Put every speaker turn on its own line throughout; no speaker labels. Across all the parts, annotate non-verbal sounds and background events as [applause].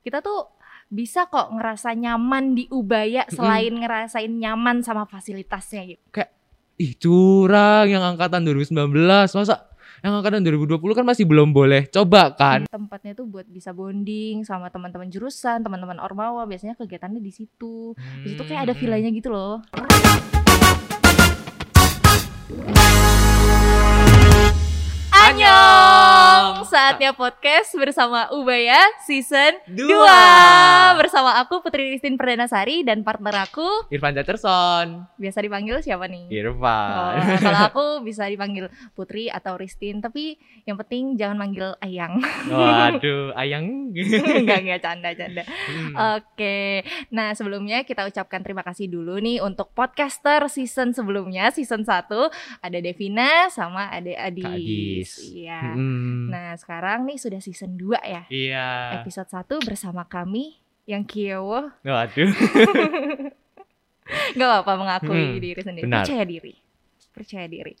kita tuh bisa kok ngerasa nyaman di Ubaya selain ngerasain nyaman sama fasilitasnya gitu.
Ih curang yang angkatan 2019 masa yang angkatan 2020 kan masih belum boleh coba kan
Tempatnya tuh buat bisa bonding sama teman-teman jurusan, teman-teman Ormawa, biasanya kegiatannya di situ. Di situ kayak ada
Hmm.
villanya gitu loh. Annyeong! Saatnya podcast bersama Ubaya season 2
Dua.
Bersama aku Putri Christine Perdanasari dan partner aku.
Irfan Jatterson.
Biasa dipanggil siapa nih? Oh,
Irfan
kalau aku bisa dipanggil Putri atau Ristin Tapi yang penting jangan manggil Ayang.
Waduh ayang. [laughs]
Enggak, enggak, canda-canda
Hmm.
Oke, nah sebelumnya kita ucapkan terima kasih dulu nih untuk podcaster season sebelumnya, season 1 Ada Devina sama ada Adis. Iya.
Hmm.
Nah sekarang nih sudah season 2 ya.
Iya.
Episode 1 bersama kami yang Kiowo
Waduh. [laughs]
Gak apa-apa mengakui
Hmm,
diri sendiri.
benar.
Percaya diri. Percaya diri.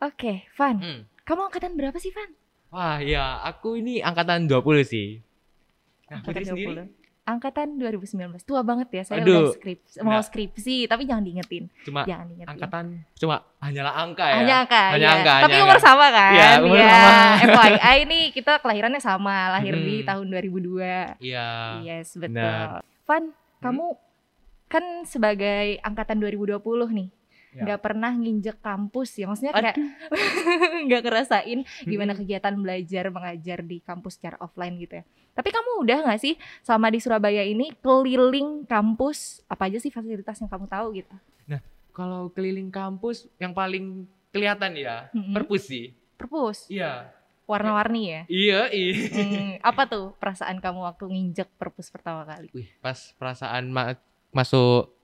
Oke, Van.
Hmm.
Kamu angkatan berapa sih, Van?
Wah ya aku ini angkatan 20 sih. Nah
Angkatan
Putri sendiri?
20. Angkatan 2019 Tua banget ya Saya
Aduh,
udah skripsi, mau skripsi Tapi jangan diingetin
Cuma
Jangan diingetin
angkatan Cuma hanyalah angka ya
Hanya angka,
Hanya
iya.
angka,
Tapi
hanya
umur
angka.
sama kan?
Iya, umur
Iya.
sama. [laughs]
FYI nih kita kelahirannya sama, lahir di
Hmm.
tahun 2002.
Iya
yes, betul.
benar.
Van, kamu kan sebagai angkatan 2020 nih,
Ya.
nggak pernah nginjek kampus ya, maksudnya kayak [laughs] nggak ngerasain gimana kegiatan belajar mengajar di kampus secara offline gitu ya. Tapi kamu udah nggak sih sama di Surabaya ini keliling kampus apa aja sih fasilitas yang kamu tahu gitu?
Kalau keliling kampus yang paling kelihatan ya
Mm-mm.
perpus sih
Perpus,
Iya
warna-warni ya.
Iya iya
Hmm, apa tuh perasaan kamu waktu nginjek perpus pertama kali?
Wih, pas perasaan ma- masuk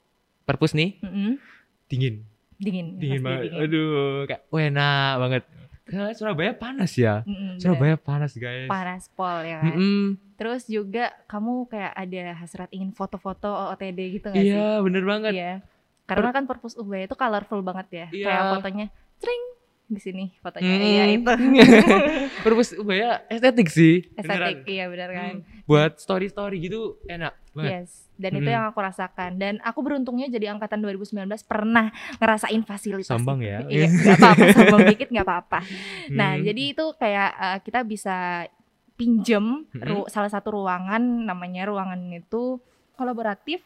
perpus nih
Mm-mm.
dingin,
Dingin,
dingin banget.
dingin.
Aduh, kayak enak banget. Karena Surabaya panas ya.
Bener.
Surabaya panas guys.
panas pol ya kan.
Mm-mm.
Terus juga kamu kayak ada hasrat ingin foto-foto OOTD gitu gak sih?
Iya, bener banget.
Iya. Karena kan perpus Ubaya itu colorful banget ya.
Iya.
Kayak fotonya cering di sini fotonya
Mm. [laughs] [laughs]
ya itu.
perpus Ubaya estetik sih.
Estetik,
beneran.
iya benar kan.
Hmm, Buat story-story gitu enak banget.
Yes. Dan itu
Mm.
yang aku rasakan. Dan aku beruntungnya jadi angkatan 2019 pernah ngerasain fasilitas
Sombong
itu.
ya.
Iya, nggak apa-apa, [laughs] sombong dikit nggak apa-apa. Nah,
Hmm.
jadi itu kayak uh, kita bisa pinjem ru- salah satu ruangan namanya ruangan itu kolaboratif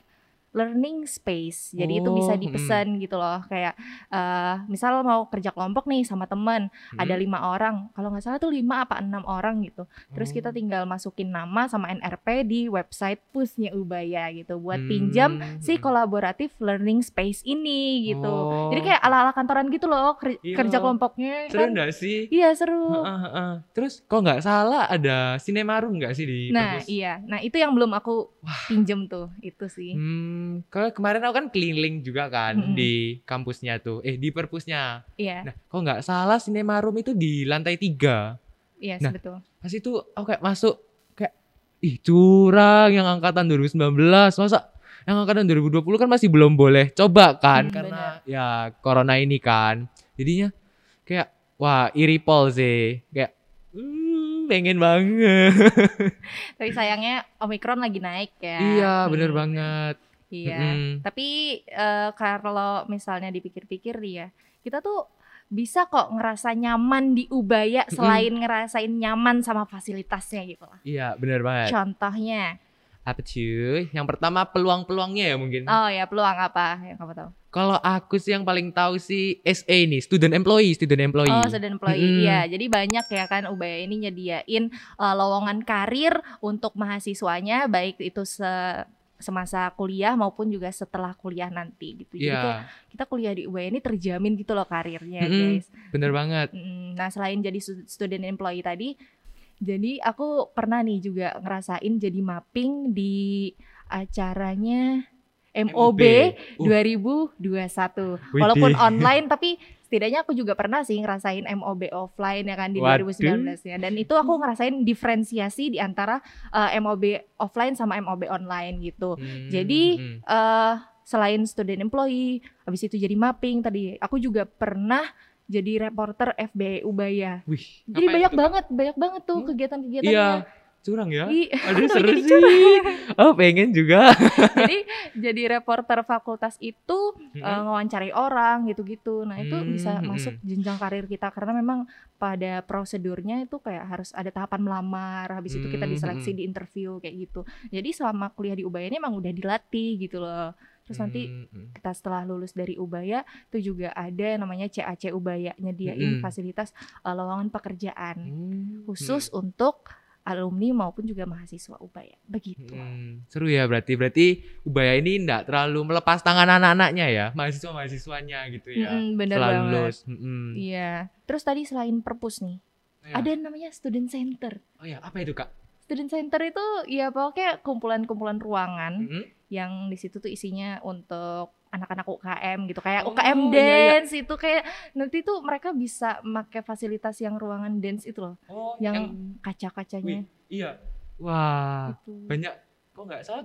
learning space. Jadi itu bisa
Oh,
dipesan gitu loh. Kayak uh, misal mau kerja kelompok nih sama temen, ada
Hmm.
lima orang. Kalau nggak salah tuh lima apa enam orang gitu. Terus kita
Oh.
tinggal masukin nama sama NRP di website pusnya Ubaya gitu buat pinjam
Hmm.
si kolaboratif learning space ini gitu.
Oh.
Jadi kayak ala-ala kantoran gitu loh ker-
Iya.
kerja kelompoknya
seru
kan.
nggak sih?
Iya seru.
Heeh, heeh. Terus kok nggak salah ada sinema room nggak sih di
Nah, iya. Nah, itu yang belum aku pinjem tuh, itu sih.
Hmm, kalau kemarin aku kan keliling juga kan
Mm-mm.
di kampusnya tuh, eh di perpusnya.
Iya,
Nah, kok nggak salah sinema room itu di lantai tiga.
iya
nah.
betul.
Pas itu aku kayak masuk kayak ih curang yang angkatan 2019 masa yang angkatan 2020 kan masih belum boleh coba kan
Hmm,
karena ya corona ini kan. Jadinya kayak wah iri pol sih kayak hmm, pengen banget.
Tapi sayangnya Omikron lagi naik ya.
iya, bener
Hmm,
banget.
Iya.
Mm-mm.
Tapi eh, kalau misalnya dipikir-pikir ya, kita tuh bisa kok ngerasa nyaman di Ubaya selain ngerasain nyaman sama fasilitasnya gitu lah.
Iya, bener banget.
Contohnya,
Apa cuy? Yang pertama peluang-peluangnya ya mungkin.
oh ya peluang apa yang kamu tahu?
Kalau aku sih yang paling tahu sih SA nih, student employee, student employee.
Oh, student employee.
Mm-mm.
Iya, jadi banyak ya kan Ubaya ini nyediain uh, lowongan karir untuk mahasiswanya baik itu se semasa kuliah maupun juga setelah kuliah nanti gitu. Jadi
Iya,
kayak kita kuliah di Ubaya ini terjamin gitu loh karirnya,
Mm-mm.
guys.
bener banget.
Nah, selain jadi stu- student employee tadi, jadi aku pernah nih juga ngerasain jadi mapping di acaranya MOB
Uh.
2021.
Widih.
Walaupun online tapi setidaknya aku juga pernah sih ngerasain MOB offline ya kan di
Waduh.
2019 ya. Dan itu aku ngerasain diferensiasi di antara uh, MOB offline sama MOB online gitu.
Hmm,
Jadi
hmm.
eh selain student employee, habis itu jadi mapping tadi, aku juga pernah jadi reporter FBI Ubaya.
Wih,
Jadi banyak banget, banyak banget tuh
Hmm.
kegiatan-kegiatannya.
Iya. Curang ya.
Kenapa [laughs]
seru
jadi
sih.
curang? [laughs]
Oh pengen juga. [laughs]
jadi jadi reporter fakultas itu
Mm-mm.
eh, ngewawancari orang gitu-gitu. Nah, itu bisa
Hmm,
masuk jenjang karir kita karena memang pada prosedurnya itu kayak harus ada tahapan melamar, habis itu kita
Hmm,
diseleksi
hmm.
di interview kayak gitu. Jadi selama kuliah di Ubaya ini emang udah dilatih gitu loh. Terus nanti
Hmm, hmm.
kita setelah lulus dari Ubaya itu juga ada yang namanya CAC Ubaya nyediain
Mm-mm.
fasilitas eh, lowongan pekerjaan
Hmm,
khusus untuk alumni maupun juga mahasiswa Ubaya. Begitu.
Hmm, seru ya berarti berarti Ubaya ini enggak terlalu melepas tangan anak-anaknya ya mahasiswa mahasiswanya gitu ya
Mm-mm, bener
setelah
banget.
lulus.
Iya. Terus tadi selain perpus nih,
Ya.
ada yang namanya student center.
oh ya apa itu kak
Student center itu ya pokoknya kumpulan-kumpulan ruangan
Mm-mm.
yang di situ tuh isinya untuk anak-anak UKM gitu kayak
Oh,
UKM
iya, iya.
dance itu kayak nanti tuh mereka bisa pakai fasilitas yang ruangan dance itu loh
oh
yang kaca-kacanya
iya wah
gitu.
banyak kok nggak salah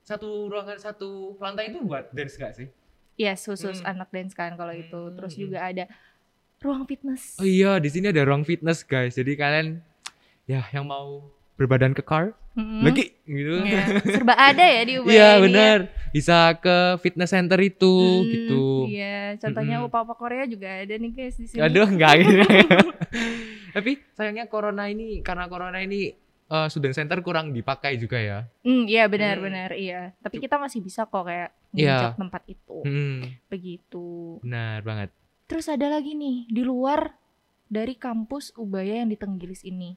satu ruangan satu lantai itu buat dance nggak sih
Yes, khusus
Hmm.
anak dance kan kalau itu. Terus
Hmm.
juga ada ruang fitness.
oh iya di sini ada ruang fitness guys jadi kalian ya yang mau berbadan kekar
Mm-mm.
lagi gitu
Iya, [laughs] serba ada ya di UBA
Iya
ini ya.
Benar bisa ke fitness center itu
Hmm,
gitu
Iya, contohnya
Mm-mm.
opa-opa Korea juga ada nih guys di sini.
Aduh, enggak gitu. [laughs] [laughs] Tapi sayangnya corona ini karena corona ini eh, student center kurang dipakai juga ya.
Hmm, iya benar-benar
Hmm.
iya. Tapi kita masih bisa kok kayak
Iya.
nginjak tempat itu.
Hmm,
Begitu.
benar banget.
Terus ada lagi nih di luar dari kampus Ubaya yang di Tenggilis ini.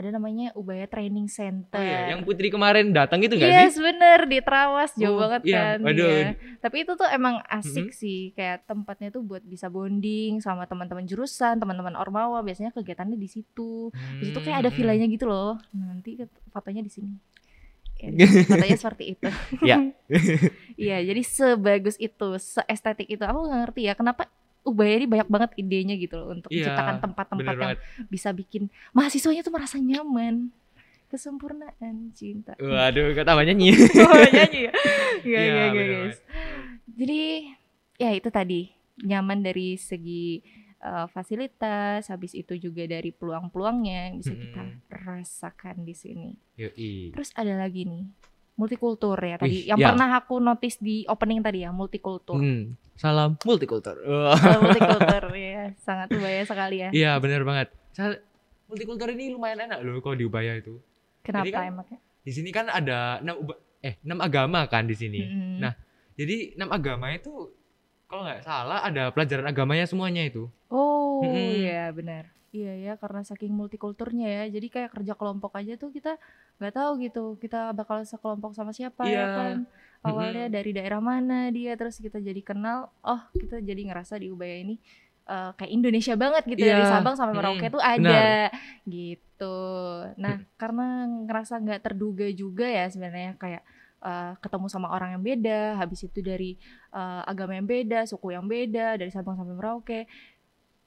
Ada namanya Ubaya Training Center.
Oh iya, yang Putri kemarin datang itu enggak
Yes,
sih?
bener di Trawas jauh
Oh,
banget
iya,
kan.
aduh.
iya. Tapi itu tuh emang asik
Mhm.
sih, kayak tempatnya tuh buat bisa bonding sama teman-teman jurusan, teman-teman Ormawa. Biasanya kegiatannya di situ. Di situ kayak ada
Hmm,
villanya gitu loh. Nanti ket- fotonya di sini. Ya, sini [laughs] fotonya seperti itu.
Ya. [laughs]
Iya, jadi sebagus itu, seestetik itu. Aku nggak ngerti ya kenapa Ubaya ini banyak banget idenya gitu loh untuk
Iya,
menciptakan tempat-tempat yang
banget.
bisa bikin mahasiswanya tuh merasa nyaman. Kesempurnaan cinta.
Waduh, kok tambah nyanyi. [laughs]
Oh, nyanyi ya? Iya,
Iya,
iya, iya, guys. Jadi, ya itu tadi. Nyaman dari segi uh, fasilitas, habis itu juga dari peluang-peluangnya yang bisa kita
Mm-mm.
rasakan di sini.
Yoi.
Terus ada lagi nih, multikultur ya tadi.
Wih,
yang
ya.
pernah aku notice di opening tadi ya, multikultur.
Hmm, salam multikultur.
Kalau multikultur [laughs] ya, sangat ubaya sekali ya.
Iya, benar banget. Sal- multikultur ini lumayan enak loh kalau di Ubaya itu.
Kenapa
kan-
emangnya?
Di sini kan ada enam eh enam agama kan di sini.
Mm-mm.
Nah, Jadi enam agama itu kalau nggak salah ada pelajaran agamanya semuanya itu.
Oh
Mm-mm.
iya benar. Iya ya karena saking multikulturnya ya. Jadi kayak kerja kelompok aja tuh kita nggak tahu gitu. Kita bakal sekelompok sama siapa ya
Iya.
kan. Awalnya dari daerah mana dia terus kita jadi kenal. Oh kita jadi ngerasa di Ubaya ini eh, kayak Indonesia banget gitu dari
Iya.
Sabang sampai Merauke
Mm-mm.
tuh ada gitu. Nah karena ngerasa nggak terduga juga ya sebenarnya kayak eh, ketemu sama orang yang beda. Habis itu dari eh, agama yang beda, suku yang beda dari Sabang sampai Merauke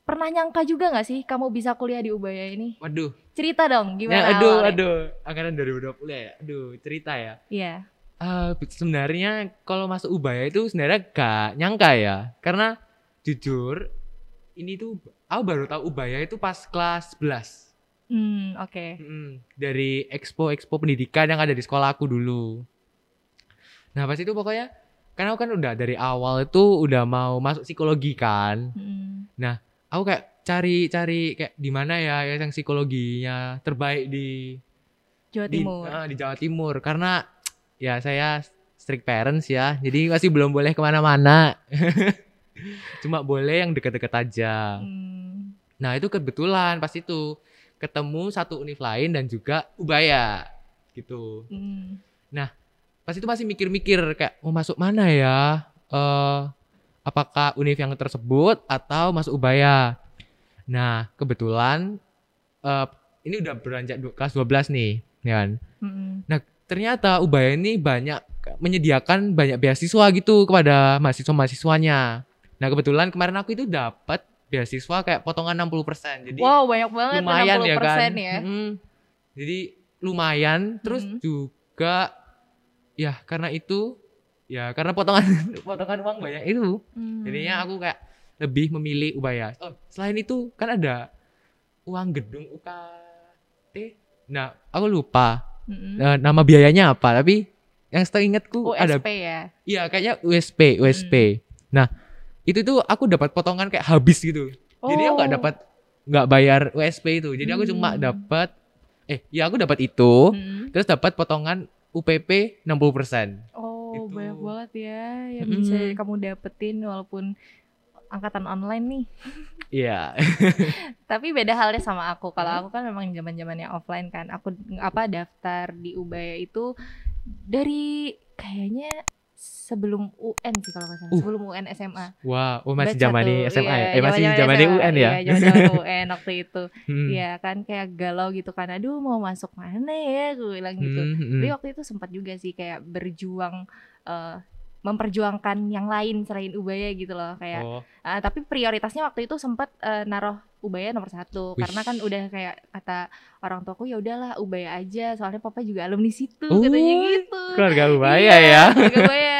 pernah nyangka juga nggak sih kamu bisa kuliah di Ubaya ini?
Waduh.
Cerita dong
Ya,
gimana
aduh,
awalnya?
aduh. Angkatan 2020 ya. Aduh, cerita ya.
Iya.
Ah, sebenarnya kalau masuk Ubaya itu sebenarnya gak nyangka ya. Karena jujur ini tuh aku baru tahu Ubaya itu pas kelas 11.
Hmm, oke.
Mm, dari expo-expo pendidikan yang ada di sekolah aku dulu. Nah, pas itu pokoknya karena aku kan udah dari awal itu udah mau masuk psikologi kan.
Hmm.
Aku kayak cari-cari kayak di mana ya yang psikologinya terbaik di
Jawa
di,
Timur.
ah, di Jawa Timur karena ya saya strict parents ya jadi masih belum boleh ke mana-mana [laughs] cuma boleh yang deket-deket aja
Hmm.
nah itu kebetulan pas itu ketemu satu univ lain dan juga Ubaya gitu
Hmm.
pas itu masih mikir-mikir kayak mau masuk mana ya eh apakah univ yang tersebut atau masuk Ubaya nah kebetulan eh ini udah beranjak du- kelas 12 nih ya kan
Hmm.
ternyata Ubaya ini banyak menyediakan banyak beasiswa gitu kepada mahasiswa-mahasiswanya. Nah, kebetulan kemarin aku itu dapat beasiswa kayak potongan 60%. Jadi
Wow banyak banget
lumayan
60%
ya kan.
ya.
Mm-mm. Jadi lumayan terus
Mm.
juga ya karena itu ya karena potongan [laughs] potongan uang banyak itu.
Hmm.
Jadinya aku kayak lebih memilih Ubaya. Oh, selain itu kan ada uang gedung UKT. Nah, aku lupa
Mm-mm.
eh, nama biayanya apa, tapi yang seingatku ada
USP ya.
Iya kayaknya USP, USP. Nah itu tuh aku dapat potongan kayak habis gitu. Jadi aku nggak
Oh.
dapat nggak bayar USP itu. Jadi aku cuma
Hmm.
dapat eh ya aku dapat itu,
Mm.
terus dapat potongan UPP 60%.
Oh,
Gitu.
banyak banget ya yang
Mm-mm.
bisa kamu dapetin walaupun angkatan online nih. [laughs]
Iya. [laughs]
Tapi beda halnya sama aku. Kalau aku kan memang zaman-zamannya offline kan. Aku apa daftar di Ubaya itu dari kayaknya sebelum UN sih kalau nggak salah.
Uh.
Sebelum UN SMA.
Wah, oh masih zaman
satu.
SMA ya?
Iya,
Eh masih zaman
SMA.
UN ya?
Iya, zaman-zaman [laughs] UN waktu itu.
Hmm.
Iya kan kayak galau gitu kan. Aduh mau masuk mana ya? Gue bilang gitu.
Hmm, hmm,
Tapi
hmm.
waktu itu sempat juga sih kayak berjuang eh, memperjuangkan yang lain selain Ubaya gitu loh kayak
Oh,
ah, tapi prioritasnya waktu itu sempat eh, naruh Ubaya nomor satu
Wih.
karena kan udah kayak kata orang tuaku ya udahlah Ubaya aja soalnya papa juga alumni situ
Oh,
katanya gitu
keluarga Ubaya
Iya,
ya.
keluarga Ubaya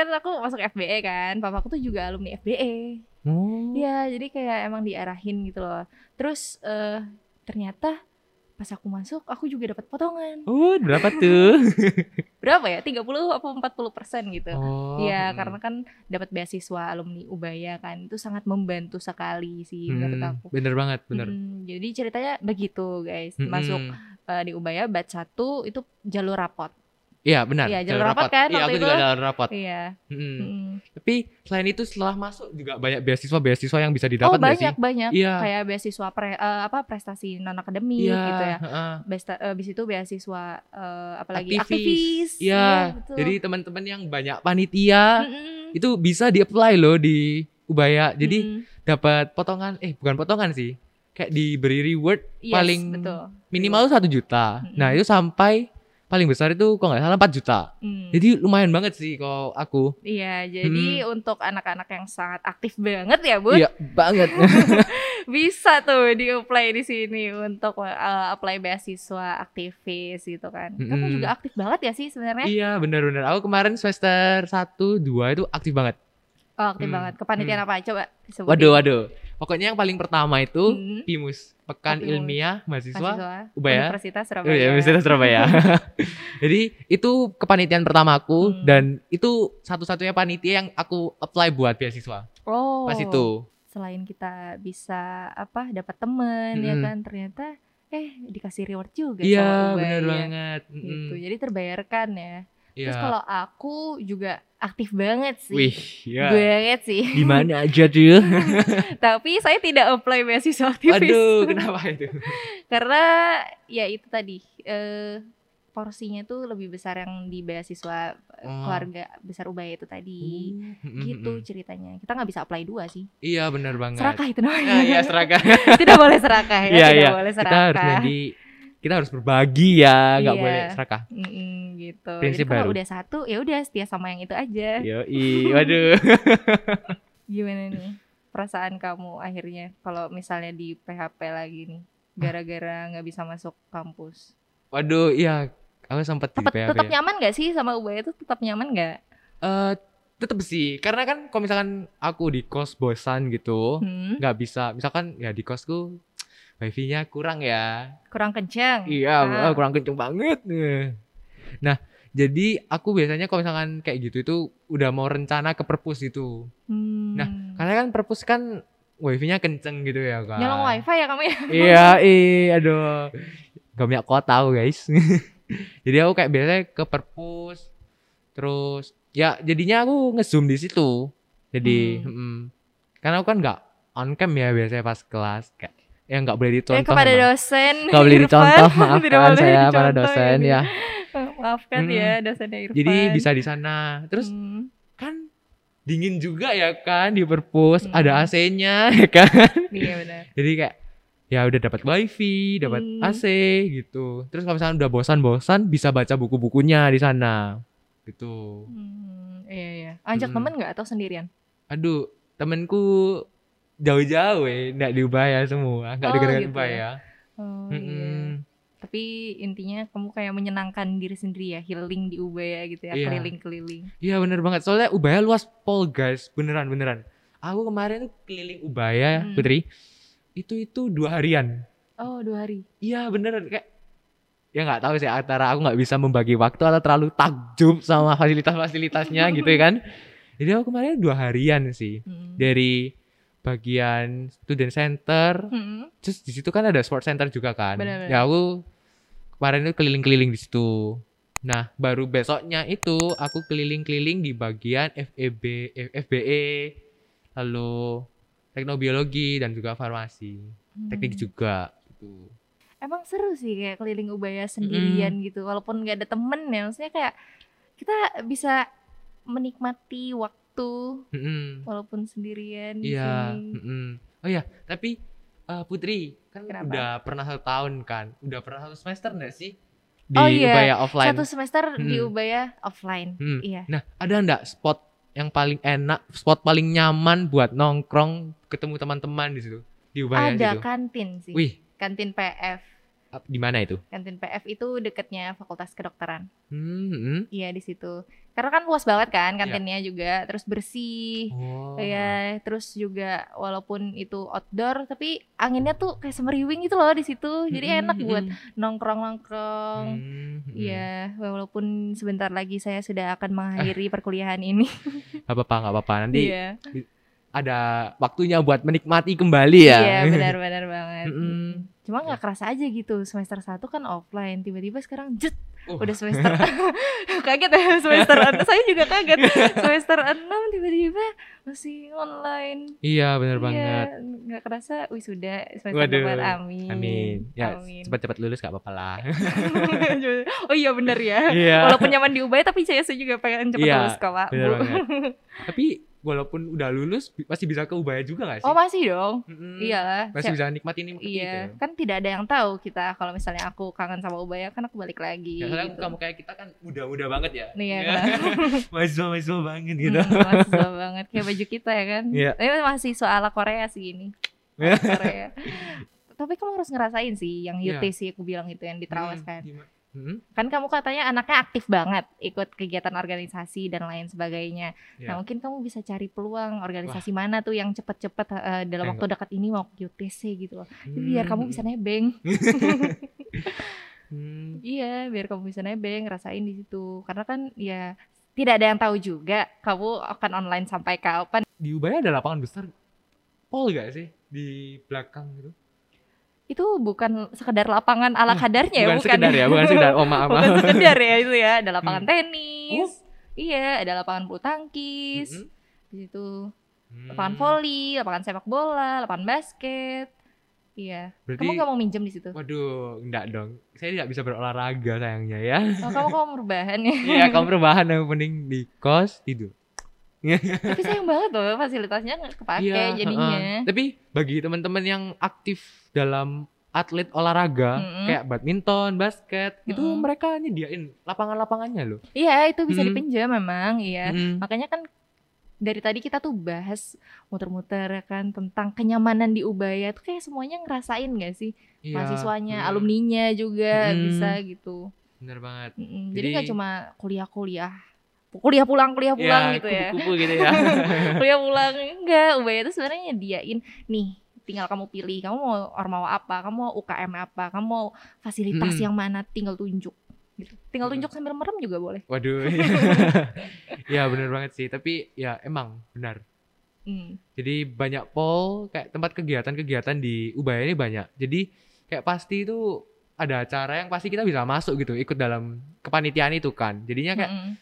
kan aku masuk FBE kan papaku tuh juga alumni FBE
Oh.
Iya jadi kayak emang diarahin gitu loh terus eh, ternyata pas aku masuk aku juga dapat potongan
Oh, berapa tuh? [laughs]
berapa ya 30 apa 40 persen gitu
Oh.
Iya,
hmm.
karena kan dapat beasiswa alumni Ubaya kan itu sangat membantu sekali sih menurut
Hmm,
aku.
Bener banget, bener.
Mm, jadi ceritanya begitu guys,
Hmm,
masuk
hmm.
eh, di Ubaya batch 1 itu jalur rapot.
Iya benar.
Iya, jalur rapat kan
Iya, aku juga
itu?
jalur rapat.
Iya.
Mm.
mm.
Tapi selain itu setelah masuk juga banyak beasiswa-beasiswa yang bisa
Oh
didapat nggak
banyak
sih?
banyak
Iya.
kayak beasiswa pre, eh, apa prestasi non akademik
Iya,
gitu ya.
heeh.
Besta, eh, Abis itu beasiswa eh, apalagi
Aktivis.
aktivis.
Iya,
betul.
jadi teman-teman yang banyak panitia
Mm-mm.
itu bisa di-apply loh di Ubaya. Jadi
Mm-mm.
dapat potongan eh bukan potongan sih. Kayak diberi reward
Yes,
paling
betul.
minimal satu juta.
Mm-mm.
Nah, itu sampai paling besar itu kok nggak salah 4 juta.
Mm.
Jadi lumayan banget sih kalau aku.
Iya, jadi untuk anak-anak yang sangat aktif banget ya, Bun.
Iya, banget. [laughs] [laughs]
Bisa tuh di-apply di sini untuk uh, apply beasiswa aktivis gitu kan. Kamu
Mm-mm.
juga aktif banget ya sih sebenarnya?
iya, benar-benar. Aku kemarin semester 1 2 itu aktif banget.
Oh, aktif
Hmm,
banget. Kepanitiaan apa? Coba sebutin.
Waduh, waduh. Pokoknya yang paling pertama itu
Hmm.
PIMUS, Pekan
Oh.
Ilmiah Mahasiswa
Mahasiswa
Ubaya.
Universitas
Oh
Surabaya.
iya, Universitas Surabaya. [laughs] [laughs] Jadi itu kepanitiaan pertama aku
Hmm.
dan itu satu-satunya panitia yang aku apply buat beasiswa
Oh.
pas itu.
Selain kita bisa apa dapat teman ya
Mm-mm.
kan ternyata eh dikasih reward juga
Iya,
sama Ubaya.
benar banget.
Gitu.
Mm-mm.
Jadi terbayarkan ya. Terus
Iya.
kalau aku juga aktif banget sih.
Wih, ya.
Banget sih.
Di mana [laughs] aja tuh?
Tapi saya tidak apply beasiswa [laughs] aktivis.
Waduh, kenapa itu? [laughs]
Karena ya itu tadi eh porsinya tuh lebih besar yang di beasiswa eh,
Oh.
keluarga besar Ubaya itu tadi.
Mm-mm.
Gitu ceritanya. Kita nggak bisa apply dua sih.
Iya, benar banget.
Serakah itu namanya.
Nah, iya, serakah.
tidak boleh serakah ya.
Iya,
tidak
iya.
boleh
Kita
serakah.
harus jadi kita harus berbagi ya, nggak
Iya.
boleh serakah.
Mm-mm, gitu.
Prinsip
Jadi kalau
baru.
udah satu ya udah setia sama yang itu aja.
Yoi, [laughs] waduh.
Gimana nih perasaan kamu akhirnya kalau misalnya di PHP lagi nih gara-gara nggak bisa masuk kampus?
Waduh, iya. Aku sempat di
Tetap
PHP.
tetap nyaman gak sih sama Ubaya itu tetap nyaman gak?
Eh, tetep sih, karena kan kalau misalkan aku di kos bosan gitu,
Hmm?
nggak bisa. Misalkan ya di kosku [tsk] wifi-nya kurang ya.
Kurang kencang?
Iya,
Ah.
kurang kenceng banget. Nah, jadi aku biasanya kalau misalkan kayak gitu itu udah mau rencana ke perpus gitu.
Hmm.
Nah, Karena kan perpus kan wifi-nya kenceng gitu ya kan.
Nyolong wifi ya kamu ya? [laughs]
Iya, iya, aduh. Gak punya kuota aku guys. [laughs] jadi aku kayak biasanya ke perpus. Terus ya jadinya aku nge-zoom di situ. Jadi,
Hmm.
mm, karena aku kan nggak on cam ya biasanya pas kelas. Kayak ya nggak boleh
Eh
dicontoh.
kepada
emang.
dosen
Nggak boleh dicontoh, [laughs] maafkan saya para
dicontoh
dosen ya.
Maafkan
Hmm.
ya dosennya Irfan.
Jadi bisa di sana. Terus
Hmm.
kan dingin juga ya kan di perpus,
Hmm.
ada AC-nya [laughs] ya kan.
Iya benar.
Jadi kayak ya udah dapat wifi, dapat
Hmm.
AC gitu. Terus kalau misalnya udah bosan-bosan bisa baca buku-bukunya di sana. Gitu.
Hmm, iya iya. Ajak
Hmm.
temen nggak atau sendirian?
Aduh, temenku jauh-jauh ya, enggak di Ubaya semua, enggak
Oh,
dekat-dekat
gitu
Ubaya.
ya. Oh, iya. Tapi intinya kamu kayak menyenangkan diri sendiri ya, healing di Ubaya gitu ya,
Iya.
keliling-keliling.
Iya bener banget, soalnya Ubaya luas pol guys, beneran beneran. Aku kemarin tuh keliling Ubaya,
Hmm.
Putri, itu itu dua harian.
Oh, dua hari.
Iya beneran kayak ya nggak tahu sih antara aku nggak bisa membagi waktu atau terlalu takjub sama fasilitas-fasilitasnya [laughs] gitu ya kan. Jadi aku kemarin dua harian sih
Mm.
dari bagian student center,
Mm.
terus di situ kan ada sport center juga kan.
Benar-benar.
Ya aku kemarin itu keliling-keliling di situ. Nah, baru besoknya itu aku keliling-keliling di bagian FEB, F- FBE, lalu teknobiologi dan juga farmasi, teknik
Hmm.
juga gitu.
Emang seru sih kayak keliling Ubaya sendirian gitu, walaupun nggak ada temen ya, maksudnya kayak kita bisa menikmati waktu
Mm-mm.
walaupun sendirian di
Iya.
sini.
mm-mm. Oh iya, tapi eh, Putri kan
Kenapa?
udah pernah satu tahun kan, udah pernah satu semester nggak sih di
Oh iya,
Ubaya offline?
Satu semester di
Mm.
Ubaya offline.
Hmm.
Iya.
Nah, ada nggak spot yang paling enak, spot paling nyaman buat nongkrong, ketemu teman-teman di situ? Di Ubaya
Ada
situ.
kantin sih.
Wih,
Kantin PF.
Di mana itu?
Kantin PF itu deketnya Fakultas Kedokteran.
Hmm, hmm.
Iya di situ. Karena kan luas banget kan
Iya.
kantinnya juga, terus bersih.
Oh.
Iya, terus juga walaupun itu outdoor tapi anginnya tuh kayak semeriwing gitu loh di situ. Jadi
Mm-mm,
enak buat
mm-mm.
nongkrong-nongkrong.
Hmm, hmm.
Iya, walaupun sebentar lagi saya sudah akan mengakhiri [laughs] perkuliahan ini.
Gak apa-apa, gak apa-apa. Nanti
Iya.
ada waktunya buat menikmati kembali ya.
Iya, benar-benar banget. [laughs] Mm. Cuma nggak kerasa aja gitu. Semester 1 kan offline, tiba-tiba sekarang jet
Oh.
udah semester [laughs] [laughs] kaget ya semester saya juga kaget semester 6 tiba-tiba masih online
Iya, benar
Iya,
banget.
nggak kerasa wisuda semester
Waduh,
depan amin
Amin. Ya,
Amin.
cepat-cepat lulus gak apa-apa lah. [laughs]
oh iya bener ya
Iya.
walaupun nyaman di Ubaya tapi saya juga pengen cepet
Iya,
lulus kok pak
Benar. Tapi walaupun udah lulus masih bisa ke Ubaya juga gak sih?
oh masih dong
Mm-mm.
iyalah
Masih bisa nikmatin ini
iya kan tidak ada yang tahu kita kalau misalnya aku kangen sama Ubaya kan aku balik lagi
Ya,
gitu.
kamu kayak kita kan muda-muda banget ya.
Iya,
Ya. [laughs] Mahasiswa-mahasiswa banget gitu.
Hmm, mahasiswa banget kayak baju kita ya kan
Iya.
tapi mahasiswa ala Korea sih ini [laughs] Ala Korea tapi kamu harus ngerasain sih yang
Iya.
UTC aku bilang itu yang di Trawas
Hmm,
kan
gimana? Hmm,
kan kamu katanya anaknya aktif banget ikut kegiatan organisasi dan lain sebagainya.
Iya.
nah mungkin kamu bisa cari peluang organisasi mana tuh yang cepet-cepet eh, dalam
Eh,
waktu dekat ini mau ke UTC gitu loh. Jadi biar kamu
hmm,
bisa nebeng. [laughs]
Hmm.
iya biar kamu bisa nebeng ngerasain di situ. Karena kan ya tidak ada yang tahu juga kamu akan online sampai kapan.
Di Ubaya ada lapangan besar. Pol gak sih? Di belakang gitu?
Itu bukan sekedar lapangan ala
Hmm,
kadarnya ya
bukan
bukan
sekedar ya, bukan sekedar. Oh maaf, [laughs]
bukan sekedar ya itu ya ada lapangan
Hmm.
tenis iya ada lapangan bulu tangkis
Mm-mm.
di situ
Hmm.
lapangan voli lapangan sepak bola lapangan basket iya
Berarti,
kamu nggak mau minjem di situ
waduh, enggak dong. Saya tidak bisa berolahraga sayangnya ya.
oh, kamu kamu merubahan ya
Iya, kamu rebahan yang penting di kos tidur. [laughs]
tapi sayang banget loh fasilitasnya nggak kepake
Iya,
jadinya
heeh. Tapi bagi teman-teman yang aktif dalam atlet olahraga
Mm-mm.
kayak badminton, basket, itu
Mm-mm.
mereka nyediain lapangan-lapangannya loh.
iya itu bisa
Mm.
dipinjam memang iya
Mm.
makanya kan dari tadi kita tuh bahas muter-muter ya kan tentang kenyamanan di Ubaya tuh kayak semuanya ngerasain gak sih
Iya,
mahasiswanya
mm.
alumninya juga
Mm.
bisa gitu
Bener banget.
Mm-mm. jadi
Jadi-
nggak cuma kuliah-kuliah kuliah pulang kuliah pulang gitu ya
kupu-kupu gitu ya. [laughs]
kuliah pulang enggak Ubaya itu sebenarnya nyediain nih tinggal kamu pilih kamu mau ormawa apa kamu mau UKM apa kamu mau fasilitas
Mm.
yang mana tinggal tunjuk gitu tinggal
Mm.
tunjuk sambil merem juga boleh
Waduh. [laughs] ya bener banget sih, tapi ya emang benar.
Mm.
Jadi banyak pol kayak tempat kegiatan-kegiatan di Ubaya ini banyak. Jadi kayak pasti itu ada acara yang pasti kita bisa masuk gitu, ikut dalam kepanitiaan itu kan. Jadinya kayak
Mm-mm.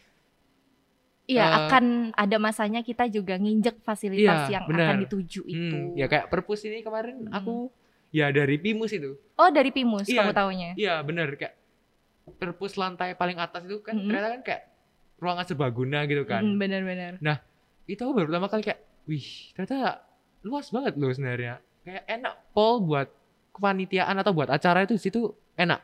Iya,
Eh,
akan ada masanya kita juga nginjek fasilitas
Iya,
yang
benar.
akan dituju itu.
Hmm, ya kayak perpus ini kemarin
Mm.
aku ya dari Pimus itu.
Oh, dari Pimus
Iya.
kamu taunya.
Iya bener kayak perpus lantai paling atas itu kan
Mm-mm.
ternyata kan kayak ruangan serbaguna gitu kan.
Mm, benar-benar.
Itu aku baru pertama kali kayak, wih ternyata luas banget loh sebenarnya. Kayak enak pol buat kepanitiaan atau buat acara itu di situ enak.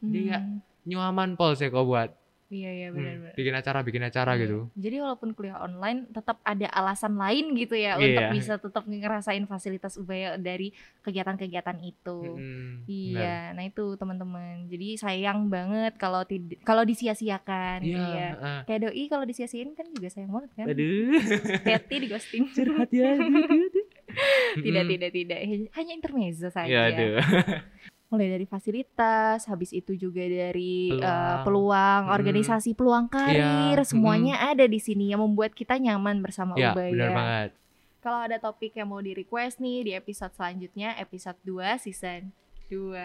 Jadi kayak
Hmm,
Nyaman pol sih kok buat
Iya, iya
hmm,
benar-benar.
bikin acara bikin acara
Iya.
gitu.
Jadi walaupun kuliah online tetap ada alasan lain gitu ya
Iya.
untuk bisa tetap ngerasain fasilitas Ubaya dari kegiatan-kegiatan itu.
Bener.
Iya, nah itu teman-teman. Jadi sayang banget kalau kalau disia-siakan.
Iya.
Iya.
heeh.
Kayak doi kalau disia-siain kan juga sayang banget kan.
Aduh.
Hati [laughs] di ghosting.
Curhat ya. [laughs]
tidak,
Mm-mm.
tidak, tidak. Hanya intermezzo saja.
Ya aduh. [laughs]
mulai dari fasilitas, habis itu juga dari eh,
Peluang.
peluang,
Mm.
organisasi, peluang karir,
Iya,
semuanya ada di sini yang membuat kita nyaman bersama
Ya,
Ubaya.
benar banget.
Kalau ada topik yang mau di request nih di episode selanjutnya, episode 2 season 2,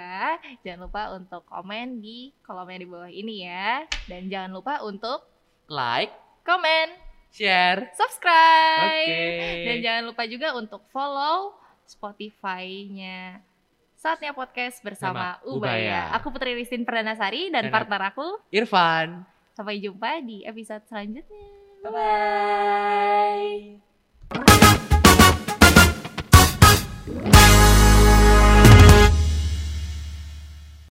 jangan lupa untuk komen di kolom yang di bawah ini ya. Dan jangan lupa untuk
Like,
komen,
share.
subscribe.
Oke.
Dan jangan lupa juga untuk follow Spotify-nya Saatnya Podcast bersama
Sama
Ubaya.
Ubaya.
Aku Putri Ristin Perdanasari dan,
Dan
partner aku.
Irfan.
Sampai jumpa di episode selanjutnya.
Bye bye.